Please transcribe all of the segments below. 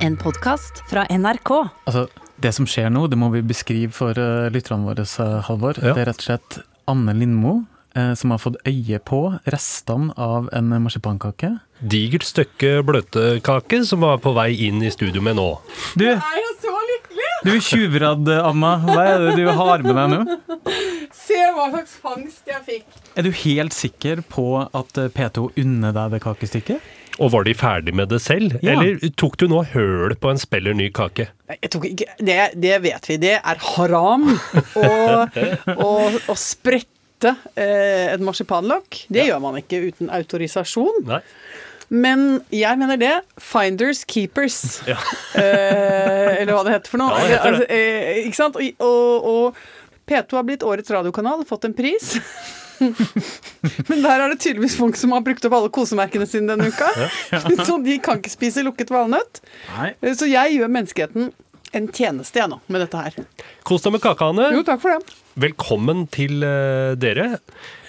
En podkast fra NRK. Altså, det som skjer nå, det må vi beskrive for uh, lytterne våre, uh, Halvor. Ja. Det er rett og slett Anne Lindmo uh, som har fått øye på restene av en marsipankake. Digert stykke bløtkake som var på vei inn i studio med nå. Du, Er jo så lykkelig? du er tjuvradd, Amma. Hva er det du har med deg nå? Se hva slags fangst jeg fikk. Er du helt sikker på at eh, P2 unner deg det kakestykket? Og var de ferdig med det selv, Ja. eller tok du nå høl på en spiller ny kake? Ikke, det, det vet vi. Det er haram å, sprette eh, et marsipanlokk. Det gjør man ikke uten autorisasjon. Nei. Men jeg mener det. Finders keepers. Ja. Eh, eller hva det heter for noe. Ja, heter. Altså, eh, ikke sant? Og, og, og P2 har blitt årets radiokanal, fått en pris. Men der er det tydeligvis folk som har brukt opp alle kosemerkene sine denne uka. Så de kan ikke spise lukket valnøtt. Nei. Så jeg gjør menneskeheten en tjeneste jeg nå, med dette her. Kos deg med kaka, Anne. Jo, takk for det. Velkommen til eh, dere.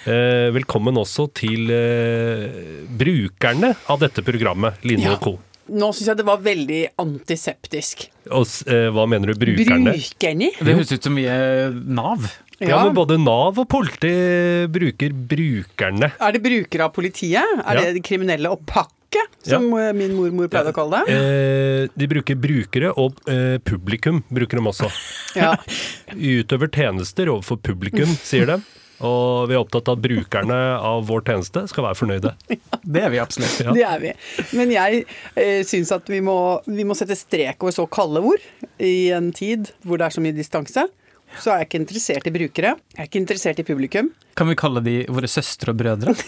Eh, velkommen også til eh, brukerne av dette programmet, Line Ja. og co. Nå syns jeg det var veldig antiseptisk. Og eh, hva mener du, brukerne? Brukerne? Det høres ut som vi er Nav. Ja, men både Nav og politi bruker brukerne. Er det brukere av politiet? Er Ja. det de kriminelle og pakke, som ja. min mormor pleide å kalle det? Eh, de bruker brukere, og eh, publikum bruker dem også. Ja. Utøver tjenester overfor publikum, sier de. Og vi er opptatt av at brukerne av vår tjeneste skal være fornøyde. Det er vi absolutt. Ja. Det er vi. Men jeg eh, syns at vi må, vi må sette strek over så kalde ord i en tid hvor det er så mye distanse. Så er jeg ikke interessert i brukere. Jeg er ikke interessert i publikum. Kan vi kalle de våre søstre og brødre?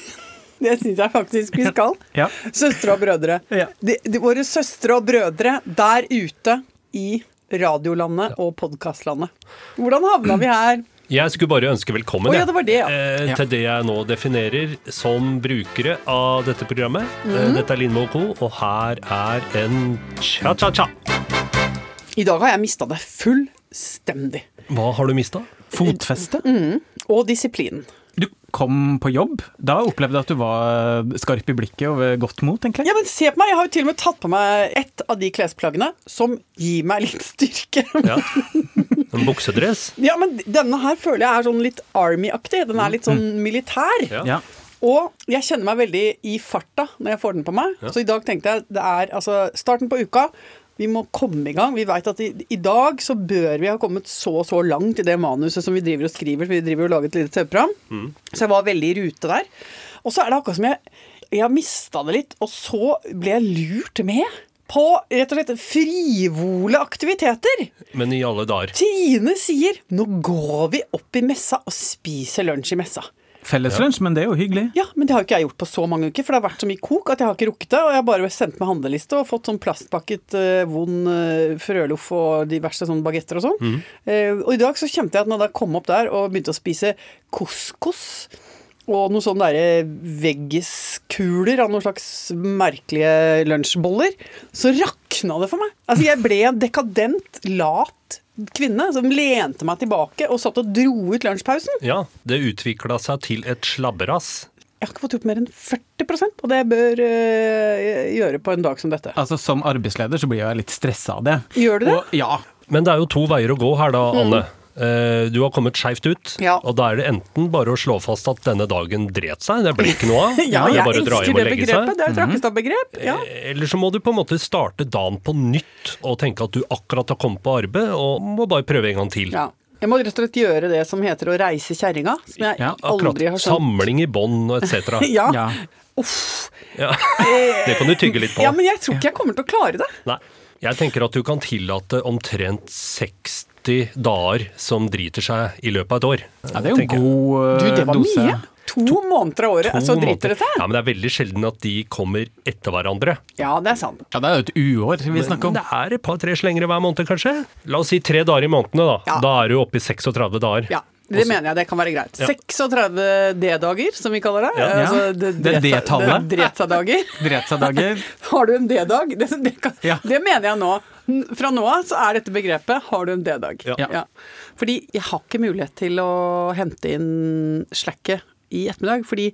Det syns jeg faktisk vi skal. Ja. Søstre og brødre. Ja. De, de, våre søstre og brødre der ute i radiolandet og podkastlandet. Hvordan havna vi her? Jeg skulle bare ønske velkommen oh, ja, det det, ja. eh, til det jeg nå definerer som brukere av dette programmet. Mm -hmm. Dette er Lindmo Co., og her er en cha-cha-cha. I dag har jeg mista det fullstendig. Hva har du mista? Fotfeste? Og disiplinen. Du kom på jobb. Da opplevde jeg at du var skarp i blikket og godt mot, egentlig. Ja, men se på meg, Jeg har jo til og med tatt på meg ett av de klesplaggene som gir meg litt styrke. Ja. En buksedress? Ja, men denne her føler jeg er sånn litt Army-aktig. Den er litt sånn militær. Ja. Ja. Og jeg kjenner meg veldig i farta når jeg får den på meg. Så i dag tenkte jeg det er altså starten på uka. Vi må komme i gang. Vi vet at i, i dag så bør vi ha kommet så og så langt i det manuset som vi driver og skriver. For vi driver og lager et lite TV-program. Så jeg var veldig i rute der. Og så er det akkurat som jeg, jeg har mista det litt, og så ble jeg lurt med på rett og slett frivole aktiviteter. Men i alle dager. Trine sier 'nå går vi opp i messa og spiser lunsj i messa'. Felleslunsj, men det er jo hyggelig. Ja, men det har jo ikke jeg gjort på så mange uker, for det har vært så mye kok at jeg har ikke rukket det. Og jeg har bare sendt med handleliste og fått sånn plastpakket eh, vond eh, frøloff og diverse sånne bagetter og sånn. Eh, og i dag så kjente jeg at når jeg kom opp der og begynte å spise couscous og noen sånne derre veggiskuler av noen slags merkelige lunsjboller, så rakna det for meg. Altså, jeg ble en dekadent, lat kvinne som lente meg tilbake og satt og dro ut lunsjpausen. Ja, det utvikla seg til et slabberass. Jeg har ikke fått gjort mer enn 40% og det jeg bør øh, gjøre på en dag som dette. Altså, Som arbeidsleder så blir jeg litt stressa av det. Gjør du det? Og, ja. Men det er jo to veier å gå her, da, Anne. Eh, Du har kommet skeivt ut, Ja. og da er det enten bare å slå fast at denne dagen dret seg, det ble ikke noe av. Ja, jeg er bare elsker det begrepet. seg. Det er et Rakkestad-begrep. Ja. Eh, Eller så må du på en måte starte dagen på nytt og tenke at du akkurat har kommet på arbeid og må bare prøve en gang til. ja. Jeg må rett og slett gjøre det som heter å reise kjerringa, som jeg Ja, aldri har skjønt. Samling i bånd og etc. Ja. ja. Uff. Ja. Det kan du tygge litt på. ja, men jeg tror ikke jeg kommer til å klare det. Nei. Jeg tenker at du kan tillate omtrent 60 dager som driter seg i løpet av et år. ja, det er jo en god dose. god Du, det var dose. mye. To, måneder av året, To så driter det seg. Ja, men det er veldig sjelden at de kommer etter hverandre. Ja, det er sant. Ja, det er jo et uår vi snakker om. Men det er et par-tre slengere hver måned, kanskje. La oss si tre dager i månedene, da. Ja. Da er du oppe i 36 dager. Ja, det mener jeg det kan være greit. 36 D-dager, som vi kaller det. Ja. Altså, det, Det D-tallet. Dretsa-dager. Dretsa-dager. Har du en D-dag? Det, det, Ja. det mener jeg nå. Fra nå av så er dette begrepet 'har du en D-dag'. Ja. Fordi jeg har ikke mulighet til å hente inn slacket i ettermiddag, fordi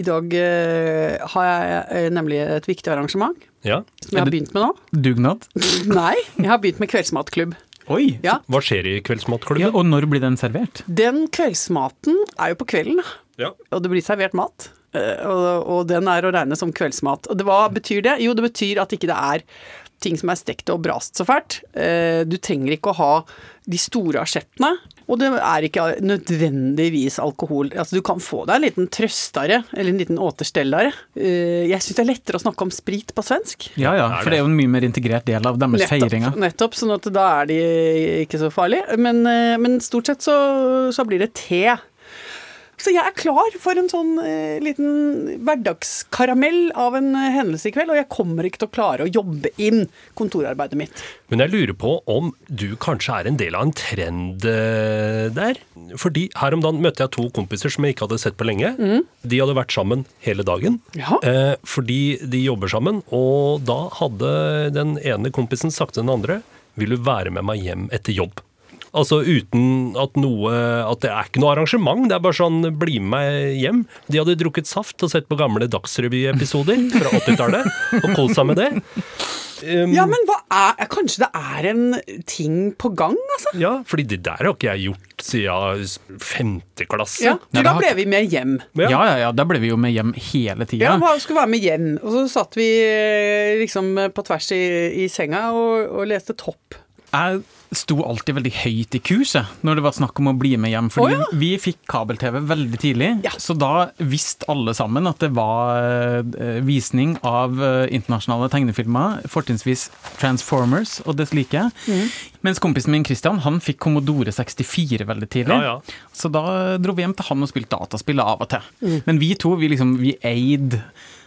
i dag uh, har jeg eh, nemlig et viktig arrangement Ja. som jeg har begynt med nå. Dugnad? Nei, jeg har begynt med kveldsmatklubb. Oi! Ja, Hva skjer i Ja, og når blir den servert? Den kveldsmaten er jo på kvelden. Ja. og det blir servert mat. eh, Og, og den er å regne som kveldsmat. Og det, hva betyr det? Jo, det betyr at ikke det er ting som er stekt og brast så fælt. Eh, Du trenger ikke å ha de store asjettene. Og det er ikke nødvendigvis alkohol. Altså, du kan få deg en liten trøstare, eller en liten återstellare. Eh, Jeg syns det er lettere å snakke om sprit på svensk. Ja ja, for det er jo en mye mer integrert del av deres feiringer. nettopp, sånn at da er de ikke så farlige. Men, eh, men stort sett så, så blir det te. Så jeg er klar for en sånn eh, liten hverdagskaramell av en eh, hendelse i kveld, og jeg kommer ikke til å klare å jobbe inn kontorarbeidet mitt. Men jeg lurer på om du kanskje er en del av en trend eh, der? Fordi her om dagen møtte jeg to kompiser som jeg ikke hadde sett på lenge. De hadde vært sammen hele dagen. Ja. Eh, fordi de jobber sammen, og da hadde den ene kompisen sagt til den andre Vil du være med meg hjem etter jobb? Altså uten at noe At det er ikke noe arrangement, det er bare sånn bli med meg hjem. De hadde drukket saft og sett på gamle Dagsrevy-episoder fra 80-tallet og kost seg med det. Um, Ja, men hva er Kanskje det er en ting på gang, altså? Ja, fordi det der har ikke jeg gjort siden femte klasse. Ja, for da ble vi med hjem. Ja ja ja, da ble vi jo med hjem hele Ja, vi skulle være med hjem, og så satt vi eh, liksom på tvers i, i senga og, og leste Topp. Jeg sto alltid veldig høyt i kurset når det var snakk om å bli med hjem, fordi oh, ja. vi fikk kabel-TV veldig tidlig. Ja. Så da visste alle sammen at det var eh, visning av eh, internasjonale tegnefilmer, fortrinnsvis Transformers og det like. Mm. Mens kompisen min Christian han fikk Commodore 64 veldig tidlig. Ja, ja. Så da dro vi hjem til han og spilte dataspill av og til. Mm. Men vi to, vi liksom, vi eide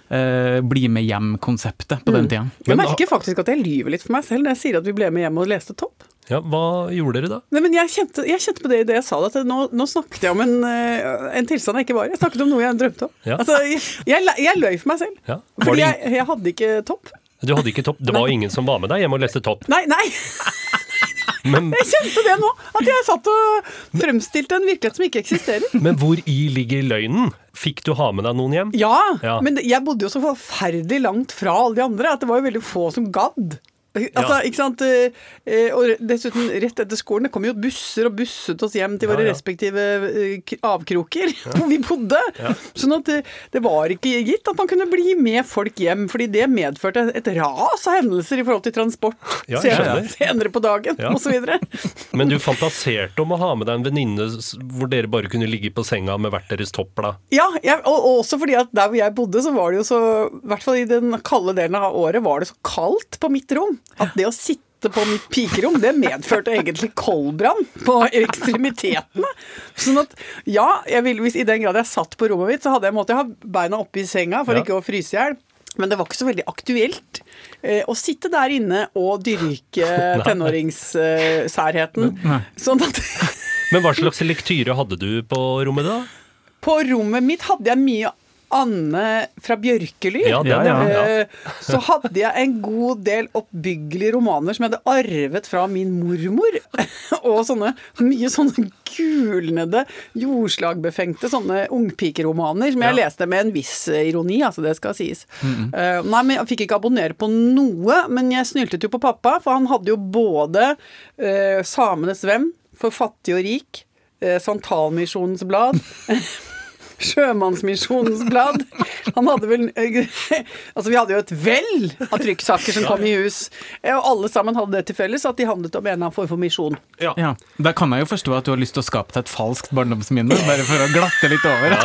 eh, bli med hjem-konseptet på Mm. den tida. Jeg merker faktisk at jeg lyver litt for meg selv når jeg sier at vi ble med hjem og leste Topp. Ja, Hva gjorde dere da? Nei, men jeg kjente, jeg kjente på det idet jeg sa det, at nå, nå snakket jeg om en, eh, en tilstand jeg ikke var i. Jeg snakket om noe jeg drømte om. Ja. Altså, jeg, jeg, jeg løy for meg selv. Ja. Fordi jeg, jeg hadde ikke topp. du hadde ikke topp, det var ingen som var med deg hjemme og leste topp. Nei, nei! Men, Jeg kjente det nå. At jeg satt og fremstilte en virkelighet som ikke eksisterer. men hvor i ligger løgnen? Fikk du ha med deg noen hjem? Ja, Ja. men jeg bodde jo så forferdelig langt fra alle de andre at det var jo veldig få som gadd. Altså, Ja. ikke sant? Eh, eh, Og dessuten, rett etter skolen, det kom jo busser og busset oss hjem til våre ja. respektive eh, avkroker hvor vi bodde. Sånn at det, var ikke gitt at man kunne bli med folk hjem, fordi det medførte et ras av hendelser i forhold til transport Ja, senere, senere på dagen, Ja. videre. Men du fantaserte om å ha med deg en venninne hvor dere bare kunne ligge på senga med hvert deres toppblad? Ja, og, og også fordi at der hvor jeg bodde, så var det jo så I hvert fall i den kalde delen av året var det så kaldt på mitt rom at det å sitte på mitt pikerom, det medførte egentlig koldbrann på ekstremitetene. Sånn at ja, jeg ville, i den grad jeg satt på rommet mitt, så hadde jeg måttet ha beina oppi senga for Ja. ikke å fryse i hjel. Men det var ikke så veldig aktuelt eh, å sitte der inne og dyrke tenåringssærheten. sånn at Men hva slags lektyre hadde du på rommet da? På rommet mitt hadde jeg mye Anne fra Bjørkely. Ja, den, Ja, ja, ja. Eh, Så hadde jeg en god del oppbyggelige romaner som jeg hadde arvet fra min mormor. Og sånne mye sånne gulnede, jordslagbefengte sånne ungpikeromaner som jeg leste med en viss ironi, altså det skal sies. Eh, nei, men Jeg fikk ikke abonnere på noe, men jeg snyltet jo på pappa, for han hadde jo både eh, Samenes Venn for fattig og rik, eh, Santalmisjonens blad Sjømannsmisjonens blad. Han hadde vel Altså, vi hadde jo et vell av trykksaker som kom i hus. Og alle sammen hadde det til felles at de handlet om en eller annen form for misjon. Ja. Ja, Da kan jeg jo forstå at du har lyst til å skape deg et falskt barndomsminne, bare for å glatte litt over.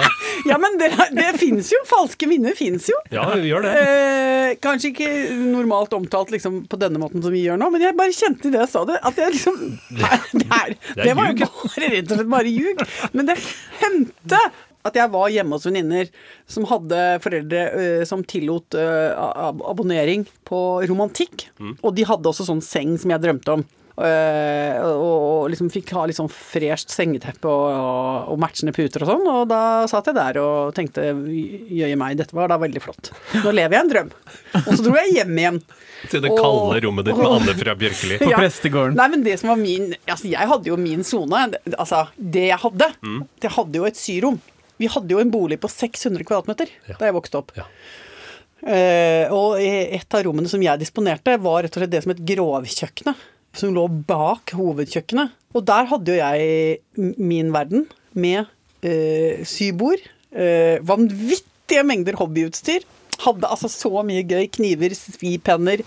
Ja, men det, det fins jo! Falske minner fins jo. Ja, vi gjør det. Eh, kanskje ikke normalt omtalt liksom, på denne måten som vi gjør nå, men jeg bare kjente i det jeg sa det, at jeg liksom Det, det, er, Det er det var jo ikke bare rett og slett bare ljug. Men det hendte at jeg var hjemme hos venninner som hadde foreldre uh, som tillot uh, ab abonnering på romantikk. Mm. Og de hadde også sånn seng som jeg drømte om. Uh, og, og liksom fikk ha litt sånn fresht sengeteppe og, og, og matchende puter og sånn. Og da satt jeg der og tenkte jøye meg, dette var da veldig flott. Nå lever jeg en drøm. Og så dro jeg hjem igjen. Til det kalde rommet ditt med Anne fra Bjørkeli. På prestegården. Nei, men det som var min Altså, jeg hadde jo min sone. Altså, det jeg hadde. Mm. Jeg hadde jo et syrom. Vi hadde jo en bolig på 600 kvadratmeter Ja. da jeg vokste opp. Ja. Eh, og et av rommene som jeg disponerte, var rett og slett det som het grovkjøkkenet. Som lå bak hovedkjøkkenet. Og der hadde jo jeg min verden med eh, sybord, eh, vanvittige mengder hobbyutstyr. Hadde altså så mye gøy. Kniver, svipenner,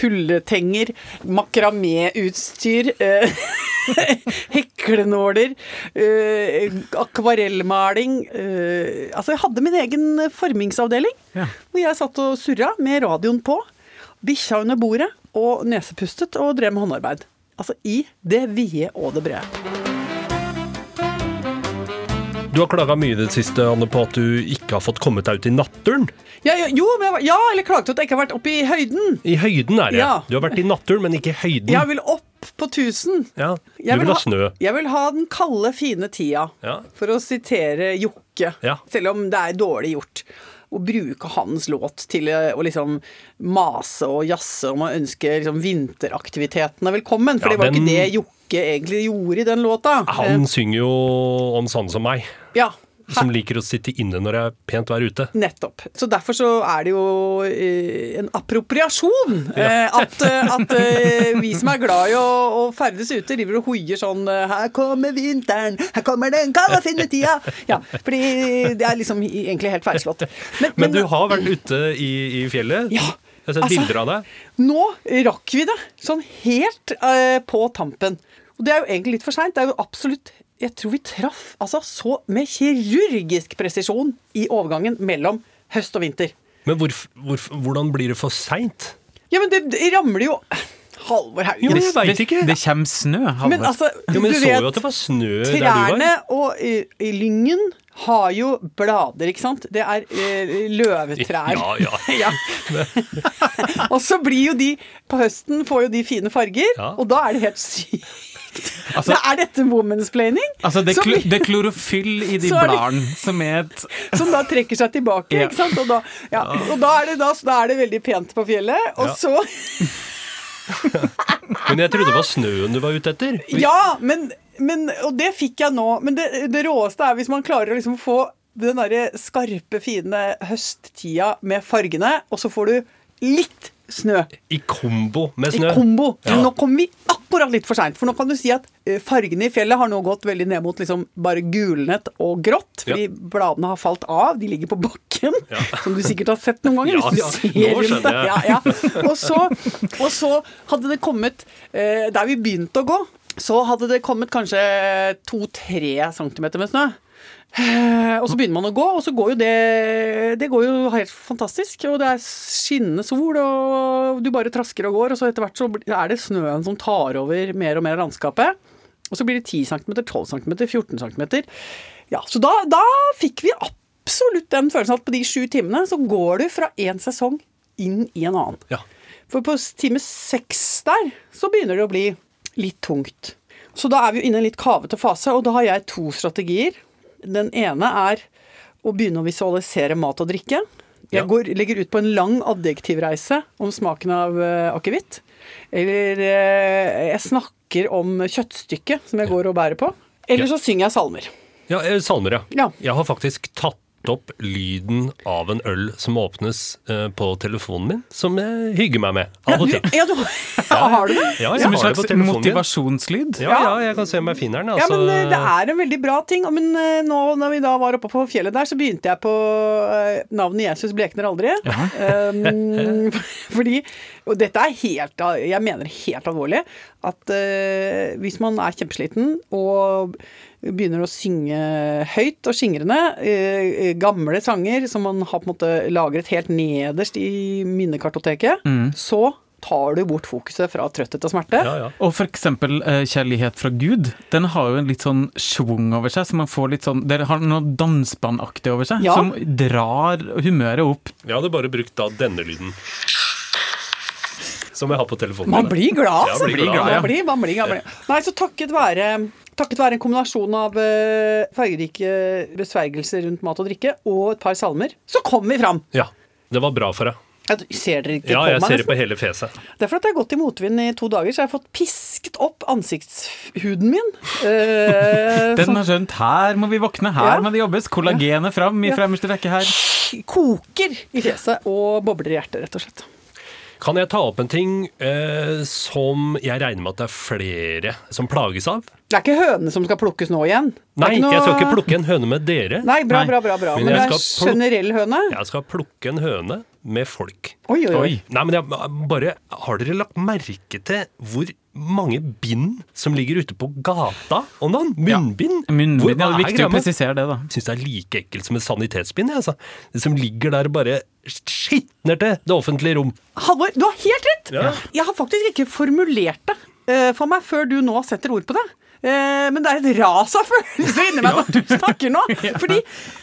hulletenger, makraméutstyr. Eh, heklenåler, Uh, akvarellmaling Uh, Altså, jeg hadde min egen formingsavdeling. Ja. Hvor jeg satt og surra med radioen på, bikkja under bordet og nesepustet og drev med håndarbeid. Altså i det vide og det brede. Du har klaga mye i det siste Anne, på at du ikke har fått kommet deg ut i naturen. Ja, jo, men jeg, ja, eller klagde at jeg ikke har vært oppe i høyden. I høyden er det. Ja. Du har vært i naturen, men ikke i høyden. Jeg vil opp på 1000. Ja, Du vil, vil ha snø. Jeg vil ha den kalde, fine tida, Ja. for å sitere Jokke. Ja. Selv om det er dårlig gjort å bruke hans låt til eh, å liksom mase og jazze om å ønske liksom vinteraktivitetene velkommen. For Ja, det var den- ikke det Jokke egentlig gjorde i den låta. Han synger jo om sånne som meg, Eh, ja, som liker å sitte inne når det er pent vær ute. Nettopp. Så derfor så er det jo eh, en appropriasjon. ja. at eh, at eh, vi som er glad i å, å ferdes ute, driver og hoier sånn eh, Her kommer vinteren, her kommer den kalde, fine tida. Ja, fordi det er liksom egentlig helt feilslått. Men du har vært ute i, i fjellet. Ja, Jeg har sett altså- bilder av det. Nå rakk vi det, sånn helt uh, på tampen. Og det er jo egentlig litt for seint. Det er jo absolutt Jeg tror vi traff altså så med kirurgisk presisjon i overgangen mellom høst og vinter. Men hvorf- hvorf- hvordan blir det for seint? Ja, men det, det ramler jo Halvor Haugen. Jo, jeg vet ikke. det kommer snø, Halvor. Men altså, Jo, men du så vet, jo at det var snø der du trærne og i, i lyngen har jo blader, ikke sant? Det er eh, løvetrær. Ja, ja. Ja. og så blir jo de På høsten får jo de fine farger, Ja. og da er det helt sykt. Altså- det er dette womansplaining? Altså, det, er det klorofyll i de bladene som er et som da trekker seg tilbake, Ja. ikke sant? Og da, ja, og da, er det, da, da er det veldig pent på fjellet, og så Men jeg trodde det var snøen du var ute etter. Ja, men, men Og det fikk jeg nå. Men det, det råeste er hvis man klarer å liksom få den derre skarpe, fine høsttida med fargene, og så får du litt snø I kombo med snø. i kombo. Ja. nå kommer vi akkurat litt for seint. For nå kan du si at eh, fargene i fjellet har nå gått veldig ned mot liksom bare gulnet og grått. Fordi bladene har falt av. De ligger på bakken, som du sikkert har sett noen ganger. Ja, ja. Nå skjønner jeg. Ja, ja. Og, så, og så hadde det kommet eh, Der vi begynte å gå, så hadde det kommet kanskje to-tre centimeter med snø. Eh, Og så begynner man å gå, og så går jo det Det går jo helt fantastisk. Og det er skinnende sol, og du bare trasker og går, og så etter hvert så er det snøen som tar over mer og mer av landskapet. Og så blir det 10 cm, 12 cm, 14 cm. Ja, så da, da fikk vi absolutt den følelsen at på de sju timene så går du fra én sesong inn i en annen. Ja. For på time seks der, så begynner det å bli litt tungt. Så da er vi jo inne i en litt kavete fase, og da har jeg to strategier. Den ene er å begynne å visualisere mat og drikke. Jeg går, legger ut på en lang adjektivreise om smaken av uh, akevitt. Eller eh, jeg snakker om kjøttstykket som jeg går og bærer på. Eller så synger jeg salmer. Ja, eh, salmer, ja. Ja. Jeg har faktisk tatt opp lyden av en øl som åpnes uh, på telefonen min, som jeg hygger meg med av og til. ja, du, ja, har du det? Ja, jeg Som en slags på telefonen min. motivasjonslyd. Ja, ja, jeg kan se om jeg finner den. Ja, Altså, men eh, det er en veldig bra ting. Men eh, nå når vi da var oppe på fjellet der, så begynte jeg på navnet Jesus blekner aldri. Um, fordi Og dette er helt Jeg mener helt alvorlig. At uh, hvis man er kjempesliten og begynner å synge høyt og skingrende uh, gamle sanger som man har på en måte lagret helt nederst i minnekartoteket, så tar du bort fokuset fra trøtthet og smerte. ja, ja. Og for eksempel eh, Kjærlighet fra Gud, den har jo en litt sånn schwung over seg, så man får litt sånn Det har noe dansbandaktig over seg, Ja. som drar humøret opp. Jeg hadde bare brukt da denne lyden. Som jeg har på telefonen Man blir glad, Ja, altså. blir glad, ja. Man blir, man blir, man blir. Nei, så takket være Takket være en kombinasjon av uh, fargerike besvergelser rundt mat og drikke og et par salmer, så kom vi fram. Ja, det var bra for deg. Jeg ser dere ikke Ja, på jeg meg ser det på hele fjeset. Det er for at jeg har gått i motvind i to dager, så jeg har fått pisket opp ansiktshuden min. Eh, Den sånn har skjønt her må vi våkne, her Ja. må det jobbes. Kollagenet fram i Ja. fremste rekke her. koker i fjeset og bobler i hjertet, rett og slett. Kan jeg ta opp en ting eh, som jeg regner med at det er flere som plages av? Det er ikke hønene som skal plukkes nå igjen. Nei, noe- jeg skal ikke plukke en høne med dere. Nei, bra, Nei. bra, bra. bra. Men Men, det er pluk- generell høne. Jeg skal plukke en høne med folk. Oi, oi, oi. Oi. Nei, men jeg, bare, Har dere lagt merke til hvor mange bind som ligger ute på gata om dagen? Munnbind? Ja, Munnbind, ja, det er viktig å presisere det, da. Syns det er like ekkelt som et sanitetsbind. jeg, Altså. Det som ligger der bare skitner til det offentlige rom. Halvor, du har helt rett! Ja. Jeg har faktisk ikke formulert det uh, for meg før du nå setter ord på det. Eh, men det er et ras av følelser inni meg når du snakker nå. Fordi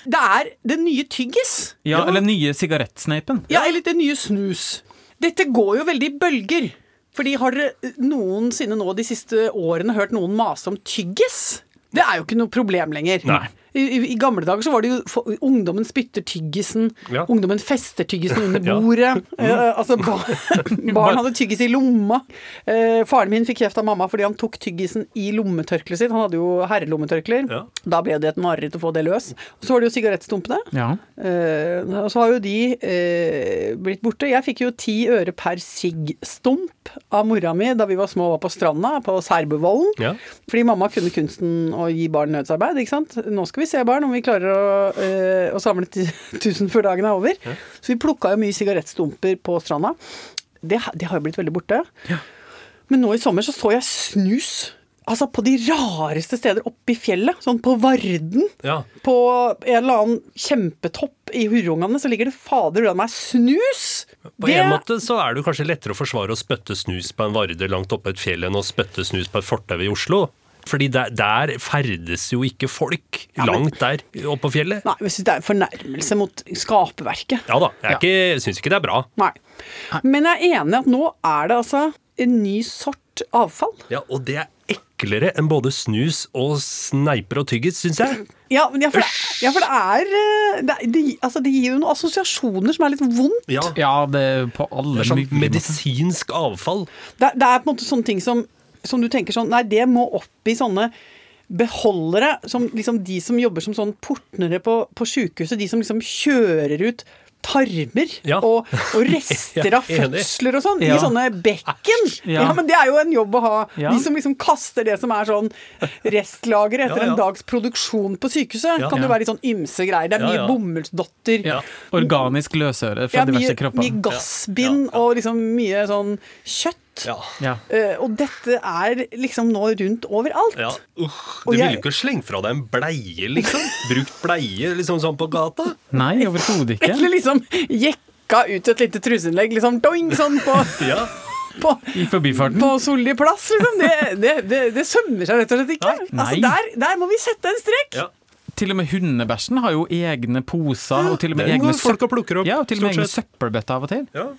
det er det nye tyggis. Ja, Eller nye sigarettsneipen. Ja, eller den nye snus. Dette går jo veldig i bølger. Fordi har dere noensinne nå de siste årene hørt noen mase om tyggis? Det er jo ikke noe problem lenger. Nei. I, i, gamle dager så var det jo for, Ungdommen spytter tyggisen. Ja. Ungdommen fester tyggisen under Ja. bordet. Eh, altså, bar, barn hadde tyggis i lomma. Eh, faren min fikk kreft av mamma fordi han tok tyggisen i lommetørkleet sitt. Han hadde jo herrelommetørklær. Ja. Da ble det et mareritt å få det løs. Og så var det jo sigarettstumpene. Ja. Eh, og så har jo de eh, blitt borte. Jeg fikk jo ti øre per sigg-stump av mora mi da vi var små og var på stranda på Serbuvollen. Ja. Fordi mamma kunne kunsten å gi barn nødsarbeid. ikke sant? Nå skal vi se, barn, om vi klarer å, øh, å samle ti- 1000 før dagen er over. Så vi plukka jo mye sigarettstumper på stranda. Det, det har jo blitt veldig borte. Men nå i sommer så så jeg snus. Altså på de rareste steder oppe i fjellet. Sånn på Varden. Ja. På en eller annen kjempetopp i Hurungane så ligger det fader meg snus! På en måte så er det kanskje lettere å forsvare å spytte snus på en varde langt oppe et fjell enn å spytte snus på et fortau i Oslo. Fordi der, der ferdes jo ikke folk Ja, men- langt der oppe på fjellet. Nei, jeg syns det er en fornærmelse mot skaperverket. Ja da, jeg, ikke- syns ikke det er bra. Nei. Men jeg er enig at nå er det altså en ny sort avfall. Ja, Og det er eklere enn både snus og sneiper og tyggis, syns jeg. Ja, men ja, for, det, ja, for det er eh, det, det, altså, det gir jo noen assosiasjoner som er litt vondt. Ja, Ja, det er på Det alle er sånn medisinsk avfall. Det, det er på en måte sånne ting som, som du tenker sånn Nei, det må opp i sånne beholdere som liksom de som jobber som sånn portnere på, på sjukehuset, de som liksom kjører ut tarmer Ja. og, og rester av Ja, fødsler og sånn Ja. i sånne bekken. Ja. Men det er jo en jobb å ha. De som liksom kaster det som er sånn restlager etter en dags produksjon på sykehuset. Kan jo være litt sånn ymse greier. Det er mye bomullsdotter. Organisk løsøre fra Ja, mye, diverse kropper. mye gassbind og liksom mye sånn kjøtt. Ja. Ja. Uh, og dette er liksom nå rundt overalt. Ja, Uh, du Du jeg- ikke slenge fra deg en bleie, liksom? Brukt bleie liksom sånn på gata? Nei, overhodet ikke. Eller liksom jekka ut et lite truseinnlegg, liksom doing, sånn på, Ja. på, I forbifarten. på Solli plass. Liksom. Det, det, det, det sømmer seg rett og slett ikke. Altså, der, der må vi sette en strek. ja. Til og med hundebæsjen har jo egne poser, og til og med egne, opp, ja, og til og med egne søppelbøtter av og til. ja.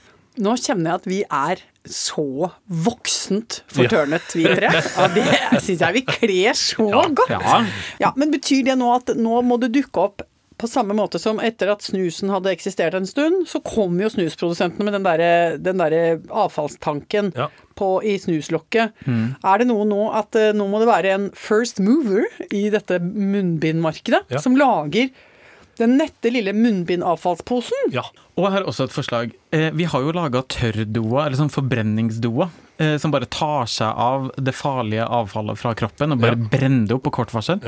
Nå kjenner jeg at vi er så voksent fortørnet, vi tre. Ja, det syns jeg vi kler så godt. Ja. Ja, Men betyr det nå at nå må det dukke opp på samme måte som etter at snusen hadde eksistert en stund, så kom jo snusprodusentene med den derre der avfallstanken Ja. på, i snuslokket. Er det noe nå at eh, nå må det være en first mover i dette munnbindmarkedet, Ja. som lager den nette lille munnbindavfallsposen? ja. Og jeg har også et forslag. Eh, vi har jo laga tørrdoa, eller sånn forbrenningsdoer, eh, som bare tar seg av det farlige avfallet fra kroppen og bare Ja. brenner det opp på kort varsel.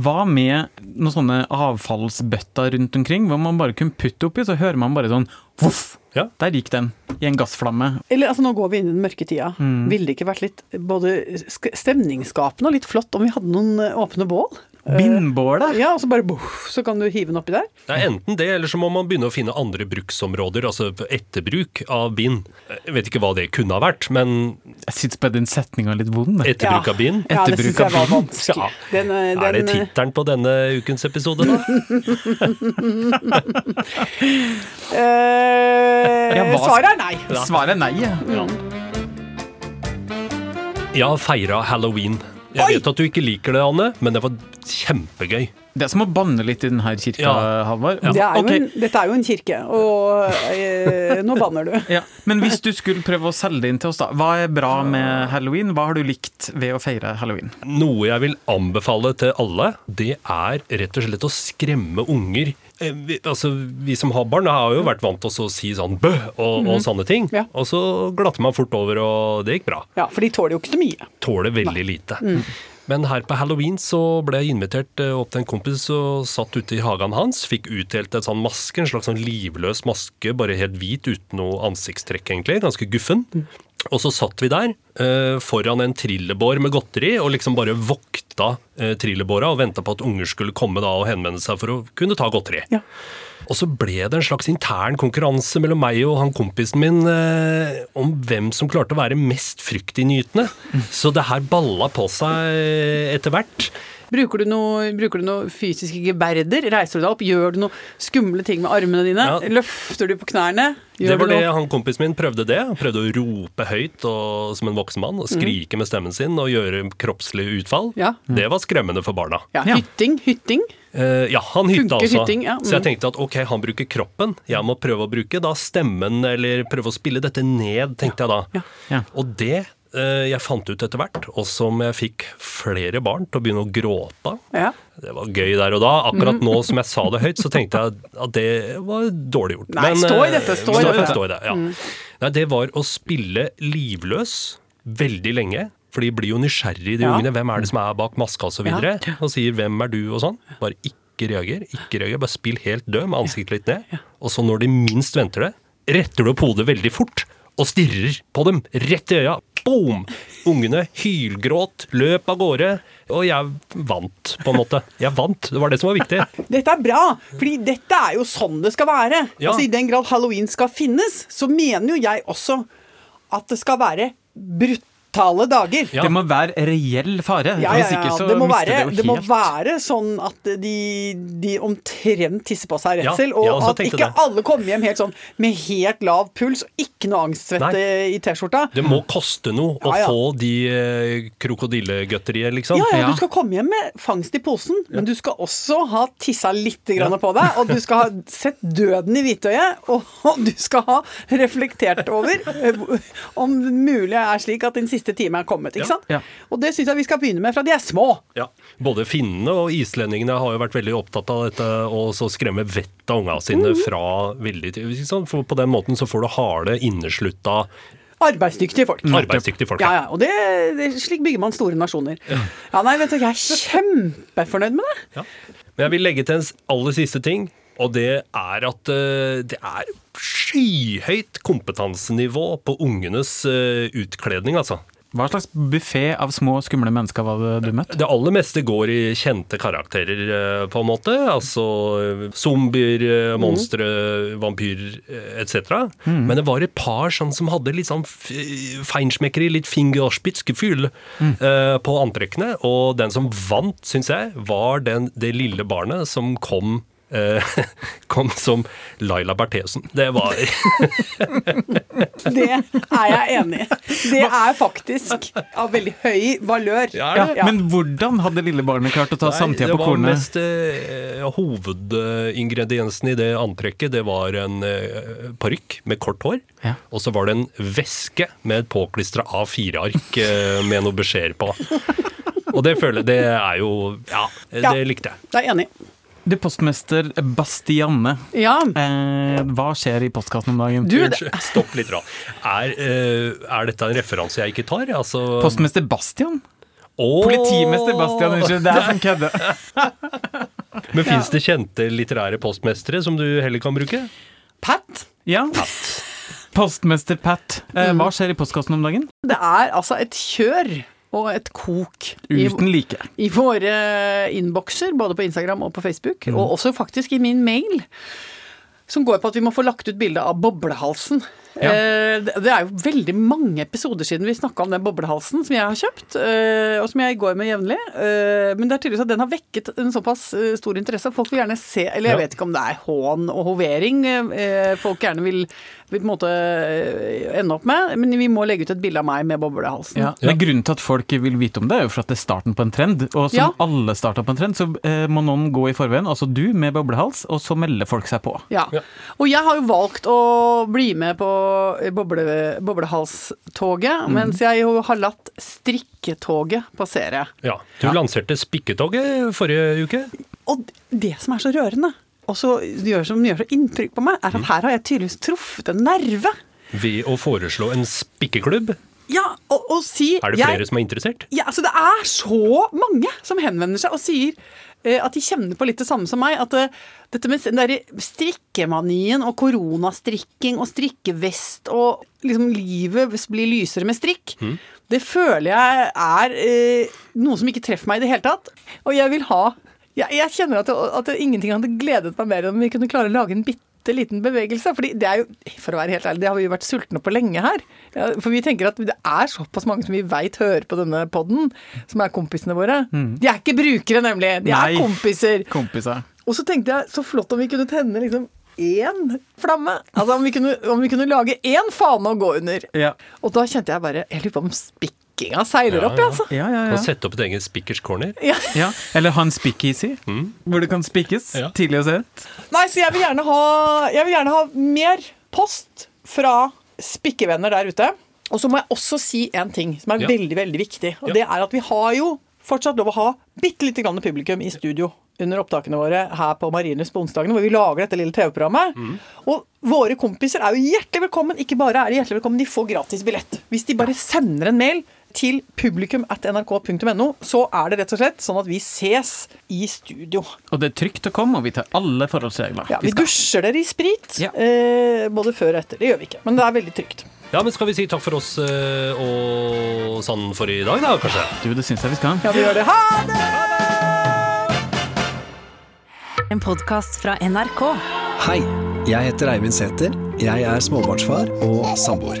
Hva med noen sånne avfallsbøtter rundt omkring, hvor man bare kunne putte oppi, så hører man bare sånn voff! Ja. Der gikk den, i en gassflamme. Eller altså, nå går vi inn i den mørke tida. Ville det ikke vært litt både stemningsskapende og litt flott om vi hadde noen eh, åpne bål? Bindbålet! Ja, og så bare boff, så kan du hive den oppi der. Det er enten det, eller så må man begynne å finne andre bruksområder, altså etterbruk av bind. Jeg vet ikke hva det kunne ha vært, men Jeg syns bare den setninga er litt vond. Etterbruk etterbruk av bind. Ja, det syns jeg var vanskelig. Ja. Den, den, Er det eh, tittelen på denne ukens episode, da? eh, Ja, hva- Svaret er nei. Svaret er nei. ja. Jeg har feira halloween. Jeg Oi! vet at du ikke liker det, Anne, men det var kjempegøy. Det er som å banne litt i denne kirka, Ja. Halvard. Det er jo Ok, en, dette er jo en kirke, og eh, nå banner du. ja. Men hvis du skulle prøve å selge det inn til oss, da. Hva er bra med halloween? Hva har du likt ved å feire halloween? Noe jeg vil anbefale til alle, det er rett og slett å skremme unger. Eh, Vi, altså, vi som har barn har jo vært vant til å si sånn bø og, og sånne ting. Ja. Og så glatter man fort over, og det gikk bra. Ja, for de tåler jo ikke så mye. Tåler veldig lite. Men her på halloween så ble jeg invitert eh, opp til en kompis og satt ute i hagen hans. Fikk utdelt en sånn maske, en slags sånn livløs maske, bare helt hvit uten noe ansiktstrekk egentlig. Ganske guffen. Og så satt vi der eh, foran en trillebår med godteri og liksom bare vokta eh, trillebåra og venta på at unger skulle komme da og henvende seg for å kunne ta godteri. Ja. Og så ble det en slags intern konkurranse mellom meg og han kompisen min eh, om hvem som klarte å være mest fryktinngytende. Så det her balla på seg eh, etter hvert. Bruker du, noe, bruker du noe fysiske geberder? Reiser du deg opp? Gjør du noe skumle ting med armene dine? Ja. Løfter du på knærne? Gjør det var det han kompisen min prøvde det. Han prøvde å rope høyt og, som en voksen mann og skrike med stemmen sin og gjøre kroppslige utfall. Ja. Det var skremmende for barna. Ja, Ja. hytting, hytting. Uh, ja, han hytta Funker altså. hytting, ja, Så jeg mm. tenkte at ok, han bruker kroppen. Jeg må prøve å bruke da stemmen, eller prøve å spille dette ned, tenkte jeg da. Ja. Ja. Og det jeg fant ut etter hvert, og som jeg fikk flere barn til å begynne å gråte av. Ja. Det var gøy der og da. Mm. Akkurat nå som jeg sa det høyt, så tenkte jeg at det var dårlig gjort. Nei, stå i eh, dette, stå i dette. Mm. Stå i det, ja. Nei, det var å spille livløs veldig lenge. For de blir jo nysgjerrige, de Ja. ungene. Hvem er det som er bak maska osv.? Og, så videre, Ja. og sier 'hvem er du' og sånn. Bare ikke reager. Ikke reager, Bare spill helt død med ansiktet litt ned. Og så når de minst venter det, retter du opp hodet veldig fort og stirrer på dem rett i øya. Boom! Ungene hylgråt, løp av gårde. Og jeg vant, på en måte. Jeg vant. Det var det som var viktig. Dette er bra, fordi dette er jo sånn det skal være. Ja. Altså I den grad halloween skal finnes, så mener jo jeg også at det skal være brutale dager. Ja. Det må være reell fare. Ja, ja, Hvis ja. ikke så Det må, være, det det må være sånn at de, de omtrent tisser på seg redsel, og at ikke det. alle kommer hjem helt sånn med helt lav puls og ikke noe angstsvette i T-skjorta. Det må koste noe å få de eh, krokodillegøtteriet, liksom. Ja, ja, du skal komme hjem med fangst i posen, men du skal også ha tissa litt grann på deg, og du skal ha sett døden i hvitøyet, og, og du skal ha reflektert over eh, om det mulig er slik at din siste time er kommet, ikke Ja. sant? Ja. Og det syns jeg vi skal begynne med fra de er små. Ja. Både finnene og islendingene har jo vært veldig opptatt av dette og så skremme vettet av unga sine fra veldig tid, ikke sant? For på den måten så får du harde, inneslutta, Arbeidsdyktige folk. arbeidsdyktige folk. Ja, ja, og det, det, slik bygger man store nasjoner. Ja, nei, vet du, jeg er kjempefornøyd med det. Ja. Men jeg vil legge til en aller siste ting, og det er at uh, det er skyhøyt kompetansenivå på ungenes uh, utkledning, altså. Hva slags buffé av små, skumle mennesker var det du møtte? Det aller meste går i kjente karakterer, eh, på en måte. Altså eh, zombier, monstre, mm. vampyrer etc. Mm. Men det var et par sånn som hadde litt sånn feinschmeckeri, litt fingerspitzgefühl eh, på antrekkene. Og den som vant, syns jeg, var den, det lille barnet som kom eh, kom som Laila Berthesen. Det var Det er jeg enig i. Det er faktisk av veldig høy valør. Ja, Ja. Men hvordan hadde lille barnet klart å ta samtida på kornet? Det var mest eh, hovedingrediensen i det antrekket. Det var en eh, parykk med kort hår. Ja. Og så var det en veske med et påklistra A4-ark eh, med noen beskjeder på. Og det føler jeg, det er jo Ja, det likte jeg. Det er enig. Du, postmester Bastianne. Ja, Eh, hva skjer i postkassen om dagen? du, det, stopp litt, da. Er, eh, er dette en referanse jeg ikke tar? Altså, Postmester Bastian? Oh. Politimester Bastian, unnskyld. Det er sånn kødde. Men fins det kjente litterære postmestere som du heller kan bruke? Pat. Ja. Postmester Pat. Eh, hva skjer i postkassen om dagen? Det er altså et kjør og et kok i, Uten like. i våre innbokser, både på Instagram og på Facebook, og også faktisk i min mail, som går på at vi må få lagt ut bilde av boblehalsen Ja. Eh, det er jo veldig mange episoder siden vi snakka om den boblehalsen som jeg har kjøpt, eh, og som jeg går med jevnlig. Eh, Men det er tydeligvis at den har vekket en såpass stor interesse. Folk vil gjerne se Eller jeg Ja. vet ikke om det er hån og hovering folk gjerne vil, vil på en måte ende opp med, men vi må legge ut et bilde av meg med boblehalsen. Ja. Men grunnen til at folk vil vite om det, er jo for at det er starten på en trend. Og som Ja. alle starter på en trend, så må noen gå i forveien, altså du med boblehals, og så melder folk seg på. Ja. Ja. Og jeg har jo valgt å bli med på boble, boblehalstoget, mm. mens jeg jo har latt strikketoget passere. Ja. Du lanserte Spikketoget forrige uke. Og det som er så rørende, og som gjør så inntrykk på meg, er at her har jeg tydeligvis truffet en nerve. Ved å foreslå en spikkeklubb. Ja, og, og si Er det jeg- flere som er interessert? Ja, altså det er så mange som henvender seg og sier at de kjenner på litt det samme som meg. At eh, dette med den derre strikkemanien og koronastrikking og strikkevest og liksom livet blir lysere med strikk, det føler jeg er eh, noe som ikke treffer meg i det hele tatt. Og jeg vil ha Jeg, jeg kjenner at, det, at det, ingenting hadde gledet meg mer enn om vi kunne klare å lage en bitte liten bevegelse. fordi det er jo, for å være helt ærlig, det har vi jo vært sultne på lenge her. For vi tenker at det er såpass mange som vi veit hører på denne podden, som er kompisene våre. De er ikke brukere, nemlig. De er kompiser. Kompiser. Og så tenkte jeg så flott om vi kunne tenne liksom én flamme. Altså om vi kunne, om vi kunne lage én fane å gå under. Ja. Og da kjente jeg bare Jeg lurer på om spikkinga seiler Ja, opp, ja. altså. Ja, ja, Kan sette opp et eget Spikkers corner. Ja. ja. Eller ha en speakeasy, hvor det kan spikkes Ja. tidlig og sent. Nei, så jeg vil gjerne ha, jeg vil gjerne ha mer post fra spikkevenner der ute. Og så må jeg også si en ting som er Ja. veldig, veldig viktig. Og Ja. det er at vi har jo fortsatt lov å ha bitte lite grann publikum i studio under opptakene våre her på Marienlyst på onsdagene, hvor vi lager dette lille TV-programmet. Og våre kompiser er jo hjertelig velkommen. Ikke bare er de hjertelig velkommen, de får gratis billett. Hvis de bare sender en mail til publikum at nrk.no, så er det rett og slett sånn at vi ses i studio. Og det er trygt å komme, og vi tar alle forholdsregler. Ja, vi vi dusjer dere i sprit, Ja. eh, både før og etter. Det gjør vi ikke, men det er veldig trygt. Ja, men skal vi si takk for oss eh, og sånn for i dag, da, kanskje? Du, det syns jeg vi skal. Ja, vi gjør det. Ha det! En podkast fra NRK. Hei, jeg heter Eivind Sæther. Jeg er småbarnsfar og samboer.